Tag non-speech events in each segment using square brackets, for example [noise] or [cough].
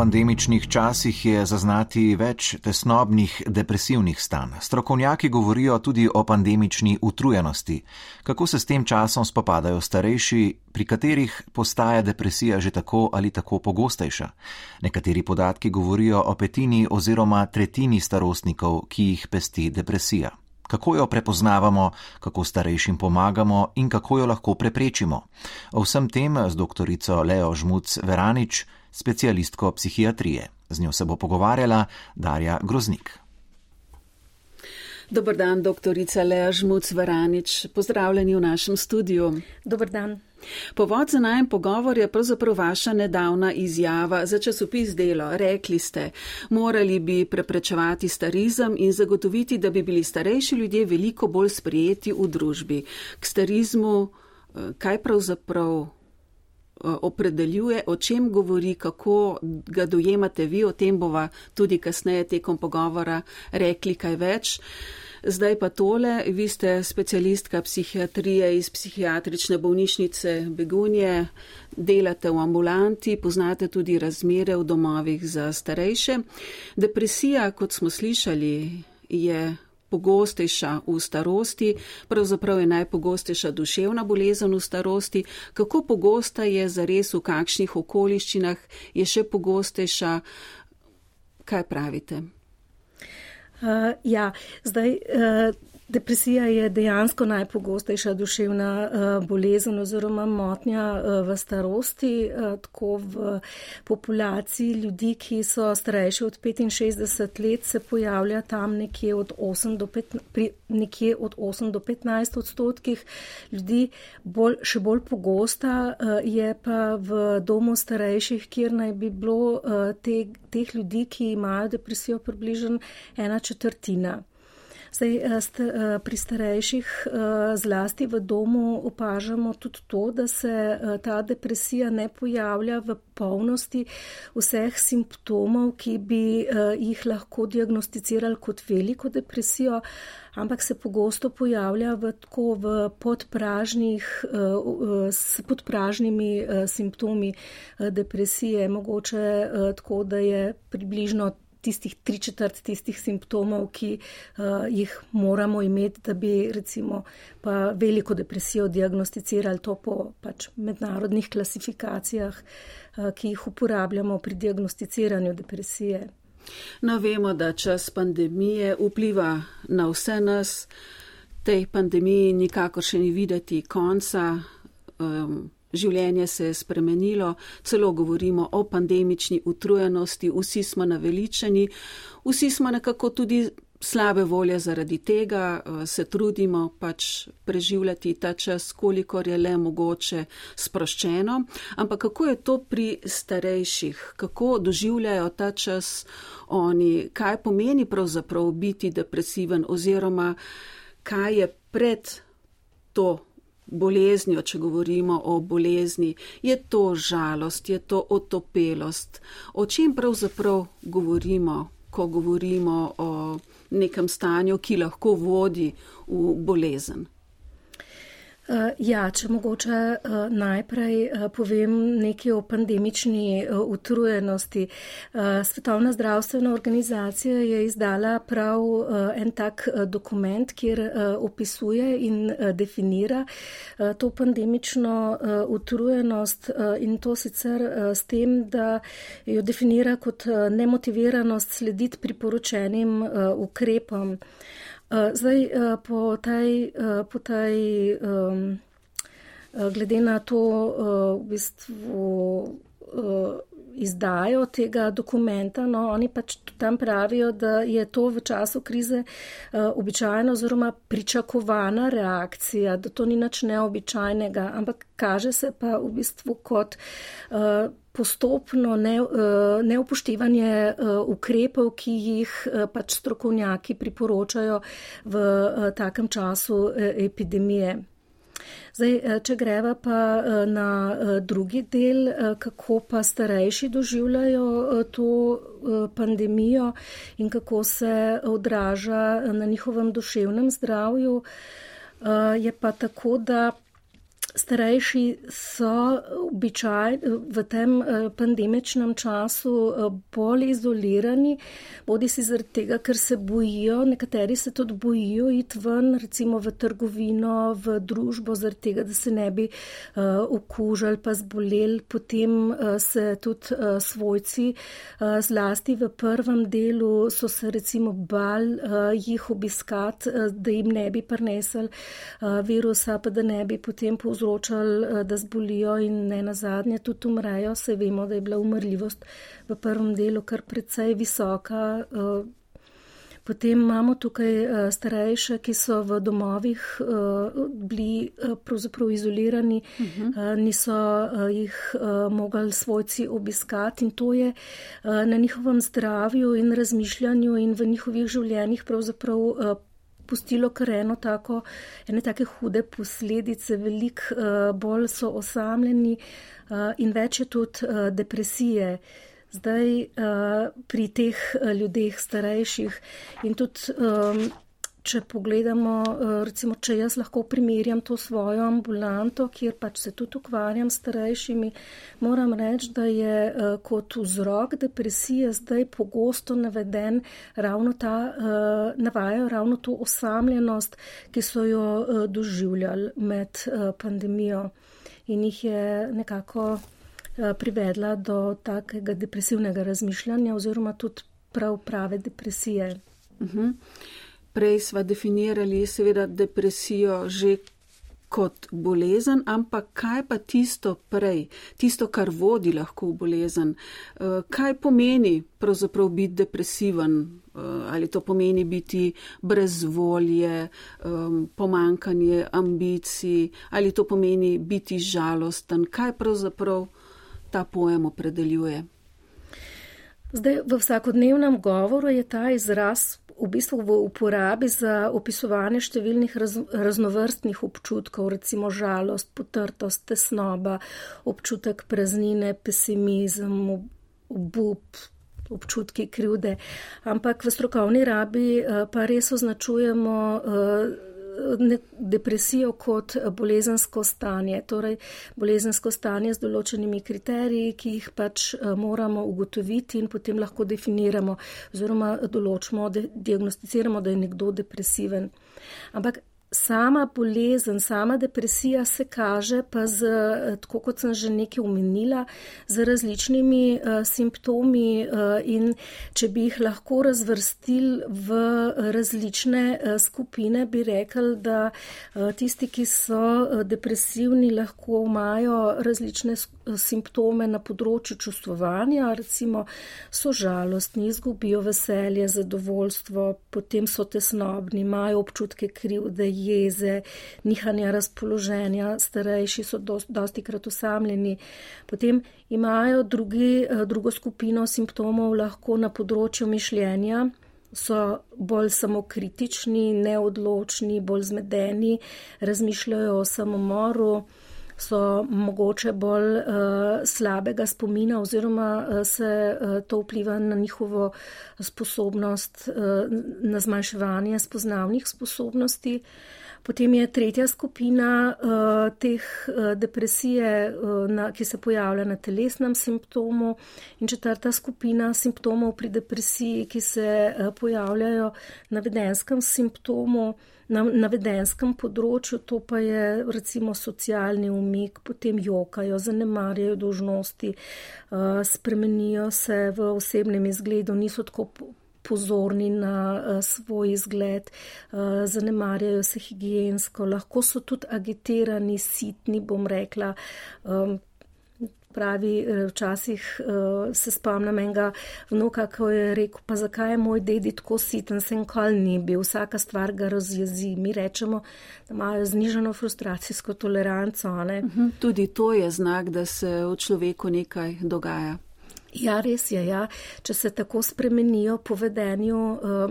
pandemičnih časih je zaznati več tesnobnih depresivnih stanj. Strokovnjaki govorijo tudi o pandemični utrujenosti. Kako se s tem časom spopadajo starejši, pri katerih postaja depresija že tako ali tako pogostejša? Nekateri podatki govorijo o petini oziroma tretjini starostnikov, ki jih pesti depresija. Kako jo prepoznavamo, kako starejšim pomagamo in kako jo lahko preprečimo? O vsem tem z dr. Leo Žmuc Veranič specialistko psihiatrije. Z njo se bo pogovarjala Darja Groznik. Dobr dan, doktorica Lea Žmuc Varanič. Pozdravljeni v našem studiu. Dobr dan. Povod za najem pogovor je pravzaprav vaša nedavna izjava za časopis Delo. Rekli ste, morali bi preprečevati starizem in zagotoviti, da bi bili starejši ljudje veliko bolj sprijeti v družbi. K starizmu, eh, kaj pravzaprav opredeljuje, o čem govori, kako ga dojemate vi, o tem bova tudi kasneje tekom pogovora rekli kaj več. Zdaj pa tole, vi ste specialistka psihiatrije iz psihiatrične bolnišnice Begunje, delate v ambulanti, poznate tudi razmere v domovih za starejše. Depresija, kot smo slišali, je pogostejša v starosti, pravzaprav je najpogostejša duševna bolezen v starosti. Kako pogosta je zares v kakšnih okoliščinah, je še pogostejša? Kaj pravite? Uh, ja, zdaj. Uh... Depresija je dejansko najpogostejša duševna uh, bolezen oziroma motnja uh, v starosti, uh, tako v populaciji ljudi, ki so starejši od 65 let, se pojavlja tam nekje od 8 do 15, pri, nekje od 8 do 15 odstotkih ljudi. Bolj, še bolj pogosta je pa v domu starejših, kjer naj bi bilo te, teh ljudi, ki imajo depresijo, približno ena četrtina. Zdaj, eh, eh, pri starejših eh, zlasti v domu opažamo tudi to, da se ta depresija ne pojavlja v polnosti vseh simptomov, ki bi jih lahko diagnosticirali kot veliko depresijo, ampak se pogosto pojavlja v tako v podpražnih, s podpražnimi simptomi depresije, mogoče tako, da je približno tistih tri četrt tistih simptomov, ki uh, jih moramo imeti, da bi recimo pa veliko depresijo diagnosticirali to po pač mednarodnih klasifikacijah, uh, ki jih uporabljamo pri diagnosticiranju depresije. No, vemo, da čas pandemije vpliva na vse nas. Tej pandemiji nikakor še ni videti konca. Um, Življenje se je spremenilo, celo govorimo o pandemični utrujenosti, vsi smo naveličeni, vsi smo nekako tudi slabe volje zaradi tega, eh, se trudimo pač preživljati ta čas, kolikor je le mogoče sproščeno. Ampak kako je to pri starejših, kako doživljajo ta čas oni, kaj pomeni pravzaprav biti depresiven oziroma kaj je pred to boleznijo, če govorimo o bolezni, je to žalost, je to otopelost. O čem pravzaprav govorimo, ko govorimo o nekem stanju, ki lahko vodi v bolezen? Eh, ja, če mogoče eh, najprej eh, povem nekaj o pandemični utrujenosti. Svetovna zdravstvena organizacija je izdala prav en tak dokument, kjer opisuje in definira to pandemično utrujenost in to sicer s tem, da jo definira kot nemotiviranost slediti priporočenim ukrepom. Eh, zdaj, eh, po tej, eh, po tej um, glede na to, v bistvu, izdajo tega dokumenta, no, oni pač tam pravijo, da je to v času krize običajna oziroma pričakovana reakcija, da to ni nič neobičajnega, ampak kaže se pa v bistvu kot postopno ne, eh, neupoštevanje eh, ukrepov, ki jih eh, pač strokovnjaki priporočajo v takem času epidemije. Zdaj, če greva pa na drugi del, kako pa starejši doživljajo to pandemijo in kako se odraža na njihovem duševnem zdravju, je pa tako, da starejši so običaj v tem eh, pandemičnem času eh, bolj izolirani, bodi si zaradi tega, ker se bojijo, nekateri se tudi bojijo iti ven, recimo v trgovino, v družbo, zaradi tega, da se ne bi uh, okužili pa zboleli, potem uh, se tudi uh, svojci, uh, zlasti v prvem delu, so se recimo bal uh, jih obiskati, uh, da jim ne bi prinesli uh, virusa, pa da ne bi potem povzročili povzročali, eh, da zbolijo in ne na zadnje tudi umrejo. Se vemo, da je bila umrljivost v prvem delu kar precej visoka. Eh, potem imamo tukaj eh, starejše, ki so v domovih bili pravzaprav izolirani, uh mhm. -huh. niso jih mogli svojci obiskati in to je na njihovem zdravju in razmišljanju in v njihovih življenjih pravzaprav pustilo kar eno tako, ene take hude posledice, veliko uh, bolj so osamljeni uh, in več je tudi uh, depresije. Zdaj uh, pri teh uh, ljudeh starejših in tudi um, če pogledamo, eh, recimo, če jaz lahko primerjam to svojo ambulanto, kjer pač se tudi ukvarjam s starejšimi, moram reči, da je eh, kot vzrok depresije zdaj pogosto naveden ravno ta, eh, navajajo ravno to osamljenost, ki so jo doživljali med pandemijo in jih je nekako privedla do takega depresivnega razmišljanja oziroma tudi prav prave depresije. Uh mhm. -huh. Prej smo definirali seveda depresijo že kot bolezen, ampak kaj pa tisto prej, tisto, kar vodi lahko v bolezen? Eh, kaj pomeni pravzaprav biti depresiven? Eh, ali to pomeni biti brez volje, pomankanje ambicij, ali to pomeni biti žalosten? Kaj pravzaprav ta pojem opredeljuje? Zdaj, v vsakodnevnem govoru je ta izraz v bistvu v uporabi za opisovanje številnih raz, raznovrstnih občutkov, recimo žalost, potrtost, tesnoba, občutek praznine, pesimizem, obup, občutki krivde. Ampak v strokovni rabi eh, pa res označujemo eh, depresijo kot bolezensko stanje, torej bolezensko stanje z določenimi kriteriji, ki jih pač eh, moramo ugotoviti in potem lahko definiramo oziroma določimo, diagnosticiramo, da je nekdo depresiven. Ampak sama bolezen, sama depresija se kaže pa z, tako kot sem že nekaj omenila, z različnimi uh, simptomi uh, in če bi jih lahko razvrstili v različne uh, skupine, bi rekel, da uh, tisti, ki so uh, depresivni, lahko imajo različne simptome na področju čustvovanja, recimo so žalostni, izgubijo veselje, zadovoljstvo, potem so tesnobni, imajo občutke krivde, jeze, nihanja razpoloženja, starejši so dosti krat osamljeni. Potem imajo drugi, eh, drugo skupino simptomov lahko na področju mišljenja, so bolj samokritični, neodločni, bolj zmedeni, razmišljajo o samomoru. So mogoče bolj uh, slabega spomina, oziroma uh, se uh, to vpliva na njihovo sposobnost, uh, na zmanjševanje spoznavnih sposobnosti. Uh, Potem je tretja skupina uh, teh uh, depresije, uh, na, ki se pojavlja na telesnem simptomu. In četrta skupina simptomov pri depresiji, ki se uh, pojavljajo na vedenskem simptomu, na, na vedenskem področju, to pa je recimo socialni umik, potem jokajo, zanemarjajo dožnosti, uh, spremenijo se v osebnem izgledu, niso tako pozorni na uh, svoj izgled, uh, zanemarjajo se higijensko, lahko so tudi agitirani, sitni, bom rekla. Um, Pravi, eh, včasih uh, se spomnim enega vnuka, ko je rekel, pa zakaj je moj dedi tako siten, sem kol ni bil, vsaka stvar ga razjezi. Mi rečemo, da imajo znižano frustracijsko toleranco. Uh mhm. -huh. Tudi to je znak, da se v človeku nekaj dogaja. Ja, res je. Ja. Če se tako spremenijo po vedenju, uh,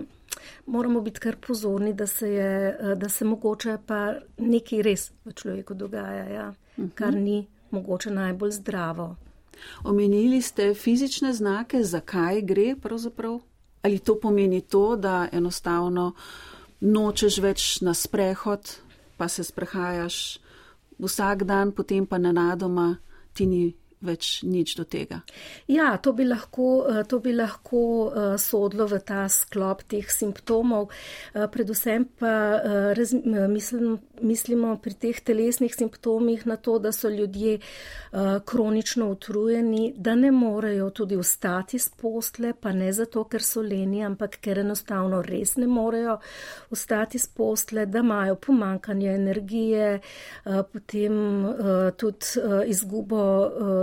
moramo biti kar pozorni, da se, je, uh, da se mogoče pa nekaj res v človeku dogaja, ja. uh -huh. kar ni mogoče najbolj zdravo. Omenili ste fizične znake, zakaj gre pravzaprav? Ali to pomeni to, da enostavno nočeš več na sprehod, pa se sprehajaš vsak dan, potem pa nenadoma ti ni več nič do tega. Ja, to bi lahko, eh, to bi lahko uh, sodlo v ta sklop teh simptomov. Uh, predvsem pa raz, mislim, mislimo pri teh telesnih simptomih na to, da so ljudje kronično utrujeni, da ne morejo tudi vstati z postle, pa ne zato, ker so leni, ampak ker enostavno res ne morejo vstati z postle, da imajo pomankanje energije, potem tudi izgubo.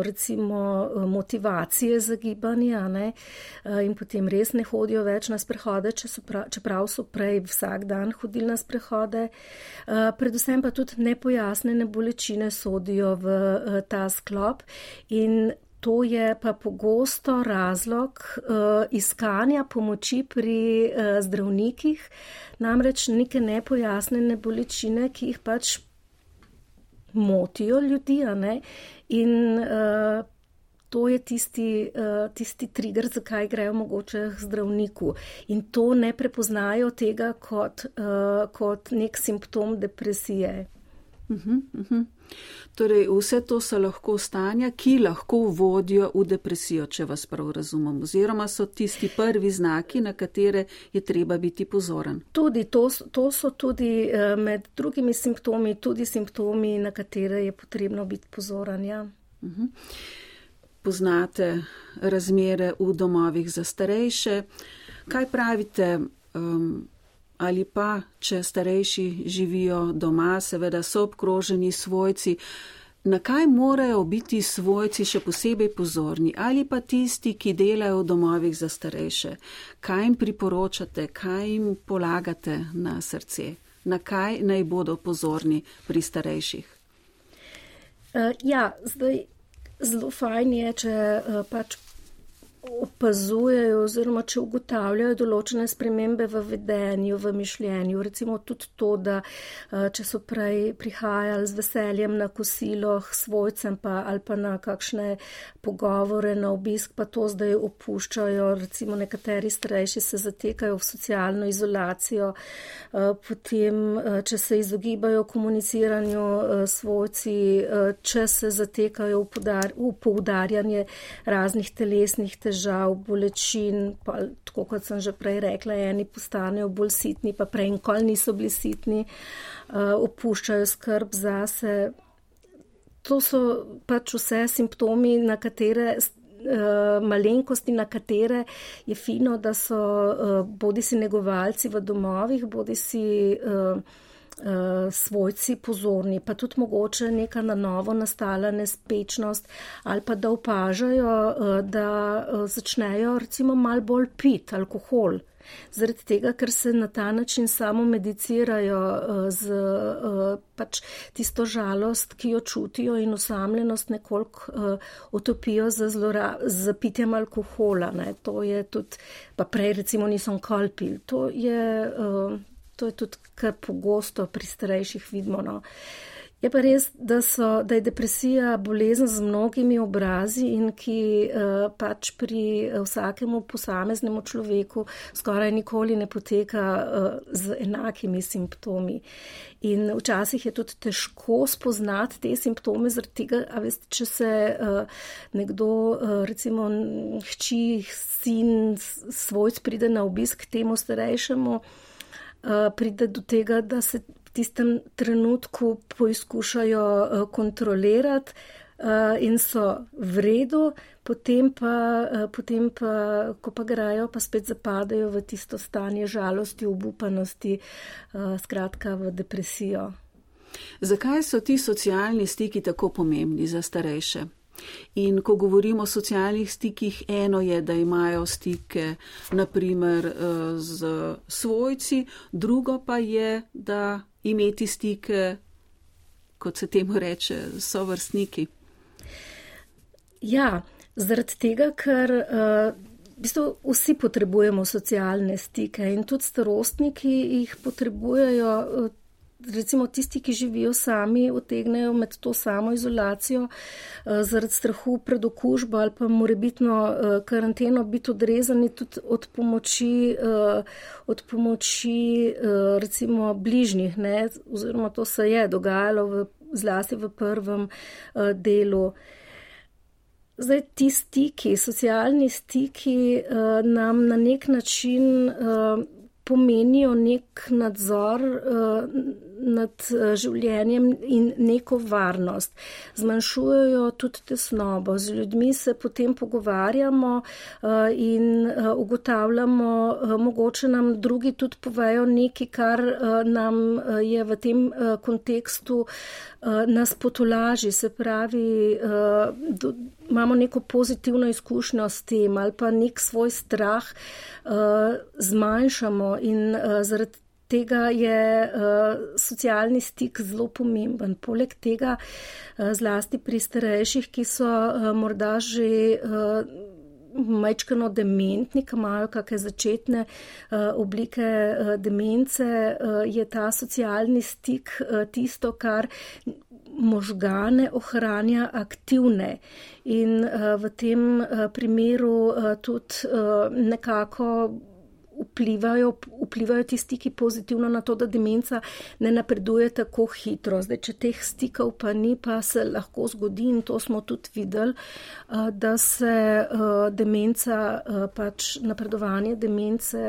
Recimo eh, motivacije za gibanje ne, eh, in potem res ne hodijo več na sprehode, čeprav so prej vsak dan hodili na sprehode. Eh, predvsem pa tudi nepojasnene bolečine sodijo v ta sklop in To je pa pogosto razlog uh, iskanja pomoči pri uh, zdravnikih, namreč neke nepojasnene bolečine, ki jih pač motijo ljudi, in uh, to je tisti, uh, tisti trigger, zakaj grejo mogoče k zdravniku. In to ne prepoznajo tega kot, uh, kot nek simptom depresije. Uh -huh, uh -huh. Torej, vse to so lahko stanja, ki lahko vodijo v depresijo, če vas prav razumem, oziroma so tisti prvi znaki, na katere je treba biti pozoren. Tudi to, to so tudi eh, med drugimi simptomi, tudi simptomi, na katere je potrebno biti pozoren. Ja. Uh mhm. -huh. Poznate razmere v domovih za starejše. Kaj pravite? Um, ali pa, če starejši živijo doma, seveda so obkroženi svojci, na kaj morajo biti svojci še posebej pozorni, ali pa tisti, ki delajo v domovih za starejše, kaj jim priporočate, kaj jim polagate na srce, na kaj naj bodo pozorni pri starejših. Uh, ja, zdaj zelo fajn je, če uh, pač opazujejo oziroma če ugotavljajo določene spremembe v vedenju, v mišljenju. Recimo tudi to, da eh, če so prej prihajali z veseljem na kosilo svojcem pa ali pa na kakšne pogovore, na obisk, pa to zdaj opuščajo. Recimo nekateri starejši se zatekajo v socialno izolacijo, eh, potem, eh, če se izogibajo komuniciranju svojci, če se zatekajo v poudarjanje raznih telesnih težav, težav, bolečin, pa tako kot sem že prej rekla, eni postanejo bolj sitni, pa prej nikoli niso bili sitni, uh, opuščajo skrb zase. To so pač vse simptomi, na katere. Uh, malenkosti, na katere je fino, da so uh, bodi si negovalci v domovih, bodi si uh, svojci pozorni, pa tudi mogoče neka na novo nastala nespečnost ali pa da opažajo, uh, da uh, začnejo recimo mal bolj pit alkohol. Zaradi tega, ker se na ta način samo medicirajo uh, z uh, pač tisto žalost, ki jo čutijo in osamljenost nekoliko uh, utopijo z, z pitjem alkohola. Ne. To je tudi, pa prej recimo nisem kolpil. To je. To je tudi kar pogosto pri starejših vidimo. No. Je pa res, da, so, da je depresija bolezen z mnogimi obrazi in ki uh, pač pri uh, vsakemu posameznemu človeku skoraj nikoli ne poteka uh, z enakimi simptomi. In včasih je tudi težko spoznati te simptome, zaradi tega, a veste, če se uh, nekdo, uh, recimo hči, sin, svojc pride na obisk temu starejšemu, Eh, pride do tega, da se v tistem trenutku poizkušajo eh, kontrolirati eh, in so v redu, potem pa, potem pa, ko pa grajo, pa spet zapadajo v tisto stanje žalosti, obupanosti, skratka v depresijo. Zakaj so ti socialni stiki tako pomembni za starejše? In ko govorimo o socialnih stikih, eno je, da imajo stike naprimer eh, z svojci, drugo pa je, da imeti stike, kot se temu reče, so vrstniki. Ja, zaradi tega, ker uh, v bistvu vsi potrebujemo socialne stike in tudi starostniki jih potrebujejo. Uh, recimo tisti, ki živijo sami, otegnejo med to samo izolacijo eh, zaradi strahu pred okužbo ali pa morebitno eh, karanteno biti odrezani tudi od pomoči, eh, od pomoči recimo bližnjih, ne? oziroma to se je dogajalo v zlasti v prvem delu. Zdaj, ti stiki, socialni stiki nam na nek način pomenijo nek nadzor uh, nad uh, življenjem in neko varnost. Zmanjšujejo tudi tesnobo. Z ljudmi se potem pogovarjamo uh, in uh, ugotavljamo, uh, mogoče nam drugi tudi povejo nekaj, kar uh, nam uh, je v tem uh, kontekstu uh, nas potolaži. Se pravi, uh, do, imamo neko pozitivno izkušnjo s tem ali pa nek svoj strah uh, zmanjšamo in uh, zaradi tega je uh, socialni stik zelo pomemben. Poleg tega uh, zlasti pri starejših, ki so uh, morda že. Uh, Majčkano dementni, ki imajo kakšne začetne uh, oblike uh, demence, uh, je ta socialni stik uh, tisto, kar možgane ohranja aktivne in uh, v tem uh, primeru uh, tudi nekako vplivajo, vplivajo tisti, ki pozitivno na to, da demenca ne napreduje tako hitro. Zdaj, če teh stikov pa ni, pa se lahko zgodi in to smo tudi videli, da se demenca, pač napredovanje demence,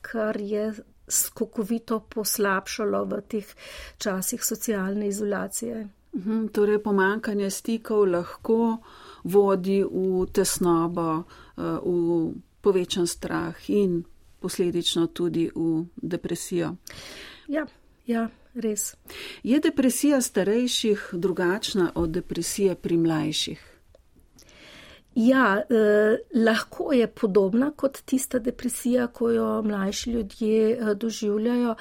kar je skokovito poslabšalo v teh časih socialne izolacije. Mhm, torej, pomankanje stikov lahko vodi v tesnobo, eh, v povečan strah in posledično tudi v depresijo. Ja, ja, res. Je depresija starejših drugačna od depresije pri mlajših? Ja, eh, lahko je podobna kot tista depresija, ko jo mlajši ljudje eh, doživljajo,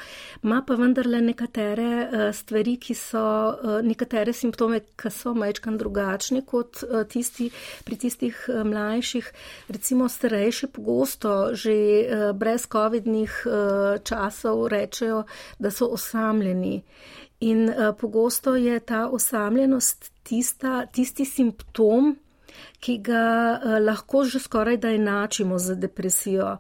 ima pa vendarle nekatere eh, stvari, ki so, eh, nekatere simptome, ki so majčkan drugačni kot eh, tisti pri tistih eh, mlajših. Recimo starejši pogosto že eh, brez COVID-nih eh, časov rečejo, da so osamljeni. In eh, pogosto je ta osamljenost tista, tisti simptom, ki ga uh, lahko že skoraj da enačimo z depresijo.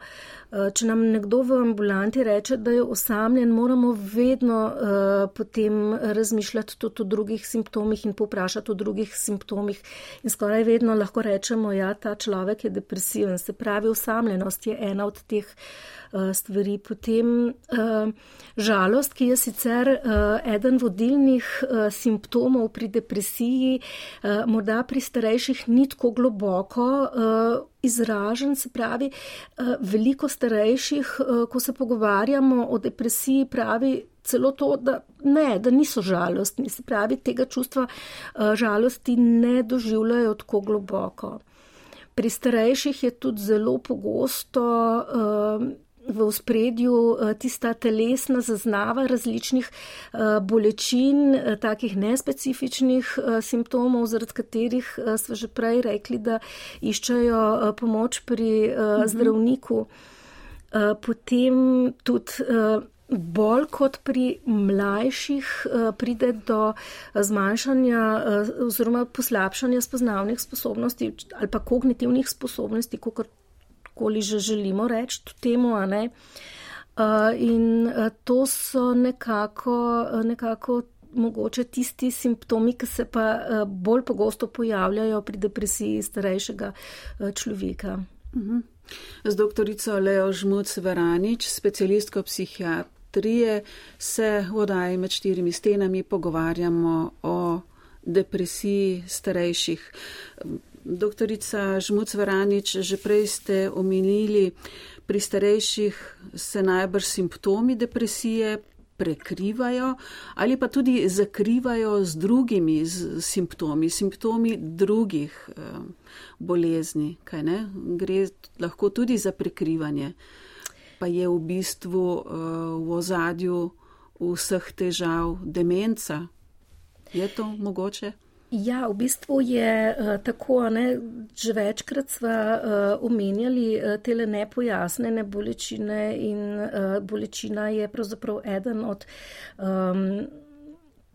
Uh, če nam nekdo v ambulanti reče, da je osamljen, moramo vedno uh, potem razmišljati tudi o drugih simptomih in poprašati o drugih simptomih. In skoraj vedno lahko rečemo, ja, ta človek je depresiven. Se pravi, osamljenost je ena od teh uh, stvari. Potem uh, žalost, ki je sicer uh, eden vodilnih uh, simptomov pri depresiji, uh, morda pri starejših ni tako globoko uh, izražen, se pravi, uh, veliko starejših, uh, ko se pogovarjamo o depresiji, pravi celo to, da ne, da niso žalostni, se pravi, tega čustva uh, žalosti ne doživljajo tako globoko. Pri starejših je tudi zelo pogosto uh, v spredju eh, tista telesna zaznava različnih eh, bolečin, eh, takih nespecifičnih simptomov, zaradi katerih smo že prej rekli, da iščejo pomoč pri mhm. zdravniku. Potem tudi bolj kot pri mlajših pride do zmanjšanja oziroma poslabšanja spoznavnih sposobnosti ali pa kognitivnih sposobnosti, kot koli že želimo reči temu. Uh, in uh, to so nekako, uh, nekako mogoče tisti simptomi, ki se pa uh, bolj pogosto pojavljajo pri depresiji starejšega uh, človeka. Uh -huh. Z doktorico Leo Žmuc Veranič, specialistko psihiatrije, se v oddaji med štirimi stenami pogovarjamo o depresiji starejših. Doktorica Žmuc Varanič, že prej ste omenili, pri starejših se najbrž simptomi depresije prekrivajo ali pa tudi zakrivajo z drugimi z simptomi, simptomi drugih eh, bolezni, kaj ne? Gre lahko tudi za prekrivanje, pa je v bistvu eh, v ozadju vseh težav demenca. Je to mogoče? Ja, v bistvu je uh, tako, ne, že večkrat smo uh, omenjali uh, tele nepojasnene bolečine in uh, bolečina je pravzaprav eden od um,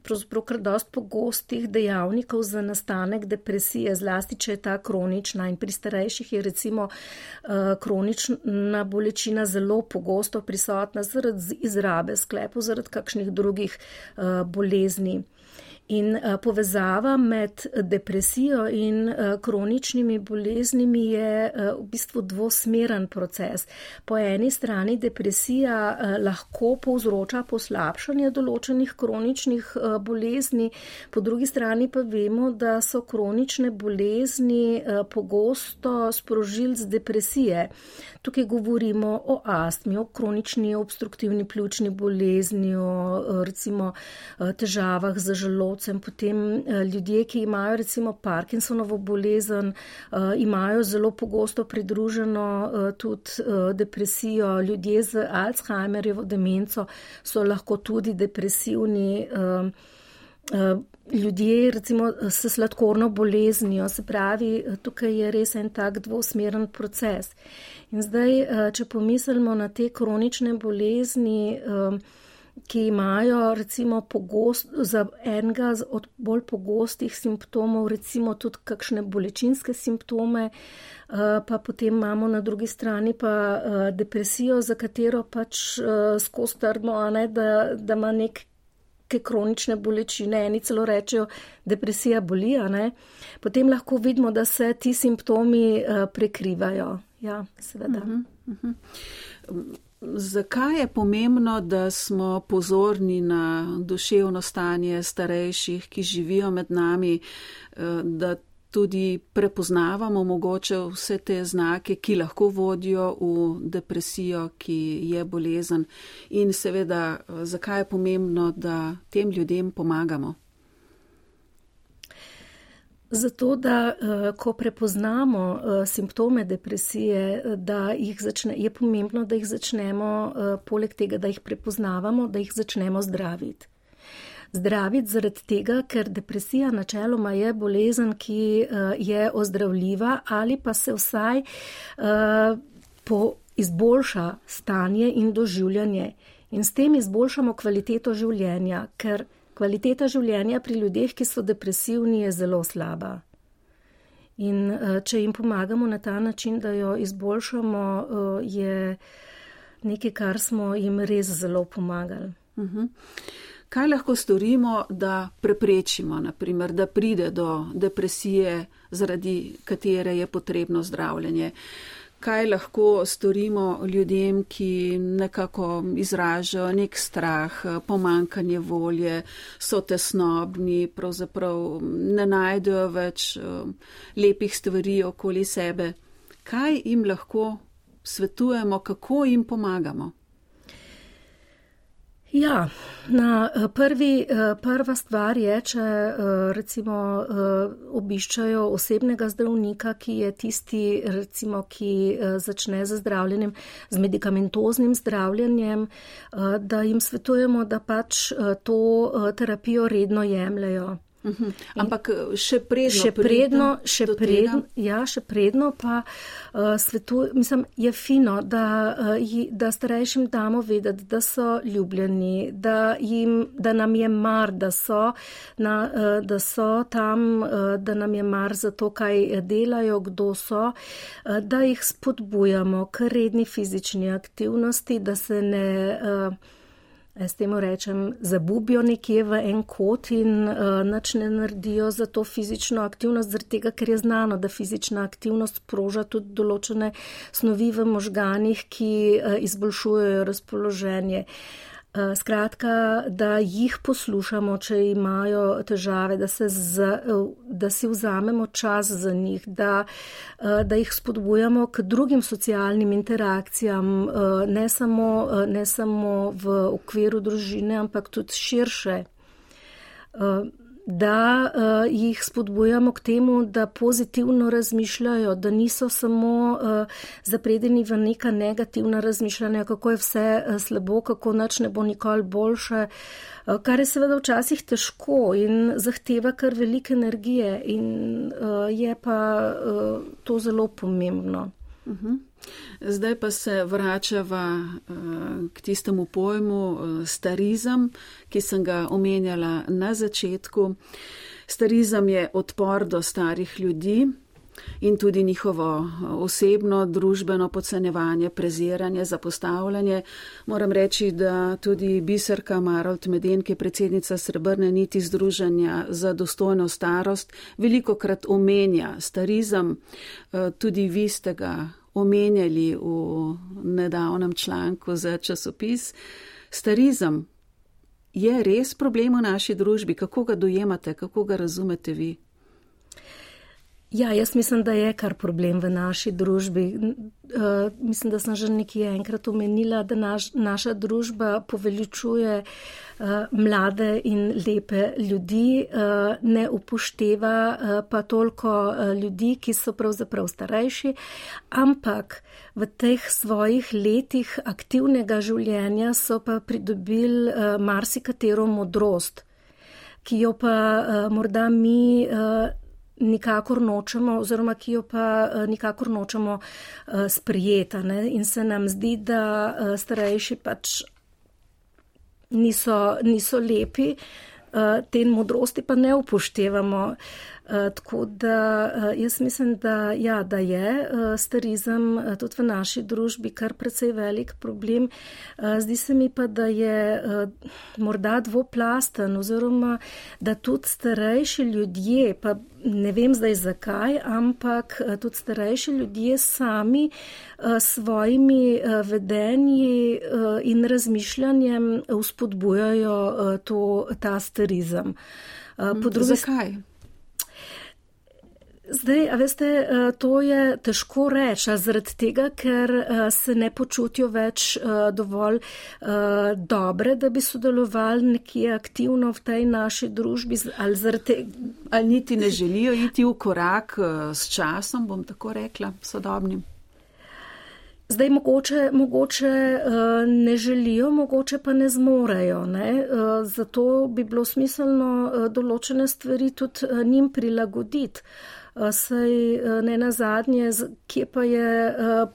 pravzaprav kar dost pogostih dejavnikov za nastanek depresije, zlasti, če je ta kronična in pri starejših je recimo uh, kronična bolečina zelo pogosto prisotna zaradi izrabe sklepov, zaradi kakšnih drugih uh, bolezni. In uh, povezava med depresijo in uh, kroničnimi boleznimi je v bistvu dvosmeren proces. Po eni strani depresija lahko povzroča poslabšanje določenih kroničnih bolezni, po drugi strani pa vemo, da so kronične bolezni pogosto sprožilc depresije. Tukaj govorimo o astmi, o kronični obstruktivni pljučni bolezni, o recimo težavah z želodcem. Potem ljudje, ki imajo recimo Parkinsonovo bolezen, imajo zelo pogosto pridruženo tudi depresijo. Ljudje z Alzheimerjevo demenco so lahko tudi depresivni. Ljudje, recimo, s sladkorno boleznijo, se pravi, tukaj je res en tak dvosmeren proces. In zdaj, eh, če pomislimo na te kronične bolezni, eh, ki imajo recimo pogost, za enega od bolj pogostih simptomov, recimo tudi kakšne bolečinske simptome, eh, pa potem imamo na drugi strani pa depresijo, za katero pač skozi trdmo, ne, da, da ima nek kronične bolečine, eni celo rečejo, depresija boli, potem lahko vidimo, da se ti simptomi prekrivajo. Ja, seveda. Uh -huh, uh -huh. Zakaj je pomembno, da smo pozorni na duševno stanje starejših, ki živijo med nami, eh, da tudi prepoznavamo mogoče vse te znake, ki lahko vodijo v depresijo, ki je bolezen in seveda, eh, zakaj je pomembno, da tem ljudem pomagamo? Zato, da eh, ko prepoznamo eh, simptome depresije, da jih začne, je pomembno, da jih začnemo, eh, poleg tega, da jih prepoznavamo, da jih začnemo zdraviti. Zdraviti zaradi tega, ker depresija načeloma je bolezen, ki je ozdravljiva ali pa se vsaj po izboljša stanje in doživljanje. In s tem izboljšamo kvaliteto življenja, ker kvaliteta življenja pri ljudeh, ki so depresivni, je zelo slaba. In uh, če jim pomagamo na ta način, da jo izboljšamo, uh, je nekaj, kar smo jim res zelo pomagali. Uh mhm. -huh. Kaj lahko storimo, da preprečimo, naprimer, da pride do depresije, zaradi katere je potrebno zdravljenje? Uh, kaj lahko storimo ljudem, ki nekako izražajo nek strah, pomankanje volje, so tesnobni, pravzaprav ne najdejo več um, lepih stvari okoli sebe. Kaj jim lahko svetujemo, kako jim pomagamo? Ja, na eh, prvi, eh, prva stvar je, če eh, recimo obiščajo osebnega zdravnika, ki je tisti, recimo, ki začne z zdravljenjem, z medikamentoznim zdravljenjem, da jim svetujemo, da pač to terapijo redno jemljajo. Uhum. Ampak eh, še predno, še predno, še predno, ja, še predno pa uh, svetu, mislim, je fino, da, uh, da starejšim damo vedeti, da so ljubljeni, da, jim, da nam je mar, da so, na, uh, da so tam, uh, da nam je mar za to, kaj delajo, kdo so, uh, da jih spodbujamo k redni fizični aktivnosti, da se ne. Uh, Jaz temu rečem, zabubijo nekje v en kot in uh, nič ne naredijo za to fizično aktivnost, zaradi tega, ker je znano, da fizična aktivnost sproža tudi določene snovi v možganih, ki uh, izboljšujejo razpoloženje. Uh, Eh, skratka, da jih poslušamo, če imajo težave, da, z, da si vzamemo čas za njih, da, eh, da jih spodbujamo k drugim socialnim interakcijam, eh, ne samo, ne samo v okviru družine, ampak tudi širše da uh, jih spodbujamo k temu, da pozitivno razmišljajo, da niso samo uh, zapredeni v neka negativna razmišljanja, kako je vse uh, slabo, kako nič ne bo nikoli boljše, uh, kar je seveda včasih težko in zahteva kar velike energije in uh, je pa uh, to zelo pomembno. Uh mhm. -huh. Zdaj pa se vračava uh, k tistemu pojmu uh, starizem, ki sem ga omenjala na začetku. Starizem je odpor do starih ljudi. in tudi njihovo eh, osebno, družbeno podcenjevanje, preziranje, zapostavljanje. Moram reči, da tudi biserka Marold Meden, ki je predsednica Srebrne niti Združenja za dostojno starost, veliko krat omenja starizem, eh, tudi vi ste ga omenjali v nedavnem članku za časopis. Starizem je res problem v naši družbi, kako ga dojemate, kako ga razumete vi? Ja, jaz mislim, da je kar problem v naši družbi. Uh, mislim, da sem že nekje enkrat omenila, da naš, naša družba poveličuje uh, mlade in lepe ljudi, uh, ne upošteva uh, pa toliko uh, ljudi, ki so pravzaprav starejši, ampak v teh svojih letih aktivnega življenja so pa pridobili uh, marsikatero modrost, ki jo pa uh, morda mi. Uh, nikakor nočemo, oziroma ki jo pa eh, nikakor nočemo eh, sprijeta. Ne? In se nam zdi, da eh, starejši pač niso, niso lepi, te modrosti pa ne upoštevamo. Eh, tako da eh, jaz mislim, da, ja, da je eh, starizem tudi v naši družbi kar precej velik problem. Zdi se mi pa, da je morda dvoplasten oziroma da tudi starejši ljudje, pa ne vem zdaj zakaj, ampak tudi starejši ljudje sami svojimi vedenji in razmišljanjem vzpodbujajo to, ta starizem. Po drugi strani. Zdaj, a veste, eh, to je težko reči, zaradi tega, ker eh, se ne počutijo več eh, dovolj dobre, da bi sodelovali nekje aktivno v tej naši družbi. Ali, te... ali niti ne želijo iti v korak s časom, bom tako rekla, sodobnim. Zdaj, mogoče, mogoče uh, ne želijo, mogoče pa ne zmorejo. Ne? Uh, zato bi bilo smiselno uh, določene stvari tudi njim prilagoditi. Eh, eh, ne na zadnje, kje pa je eh,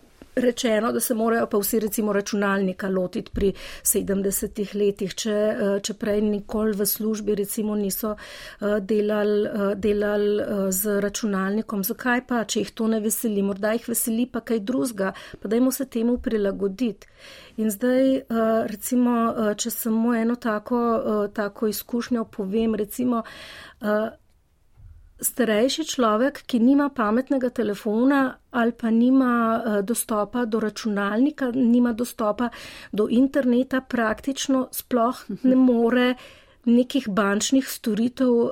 rečeno, da se morajo pa vsi recimo računalnika lotiti pri 70 letih, če, če prej nikoli v službi recimo niso delali, delali z računalnikom. Zakaj pa, če jih to ne veseli? Morda jih veseli pa kaj drugega, pa dajmo se temu prilagoditi. In zdaj, recimo, če samo eno tako, tako izkušnjo povem, recimo, starejši človek, ki nima pametnega telefona ali pa nima uh, dostopa do računalnika, nima dostopa do interneta, praktično sploh ne [laughs] more nekih bančnih storitev uh,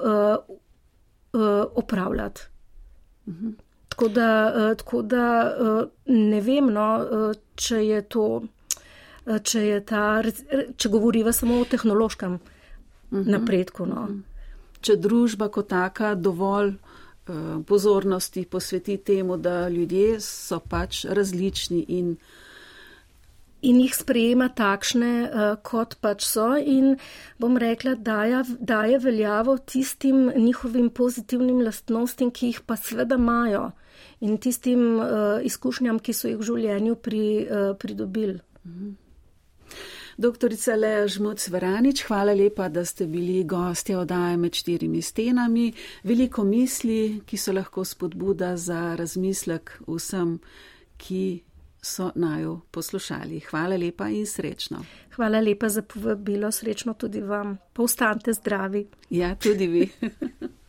uh, opravljati. Tako da, uh, tako da uh, ne vem, no, uh, če je to, uh, če je ta, če govoriva samo o tehnološkem uh -huh. napredku. No. Uh -huh če družba kot taka dovolj uh, pozornosti posveti temu, da ljudje so pač različni in. In jih sprejema takšne, uh, kot pač so, in bom rekla, daje, daje veljavo tistim njihovim pozitivnim lastnostim, ki jih pa sveda imajo, in tistim uh, izkušnjam, ki so jih v življenju pri, uh, pridobili. Mhm. Doktorica Leja Žmuc-Veranič, hvala lepa, da ste bili gostje odaje med štirimi stenami. Veliko misli, ki so lahko spodbuda za razmislek vsem, ki so naju poslušali. Hvala lepa in srečno. Hvala lepa za povabilo, srečno tudi vam. Povstante zdravi. Ja, tudi vi. [laughs]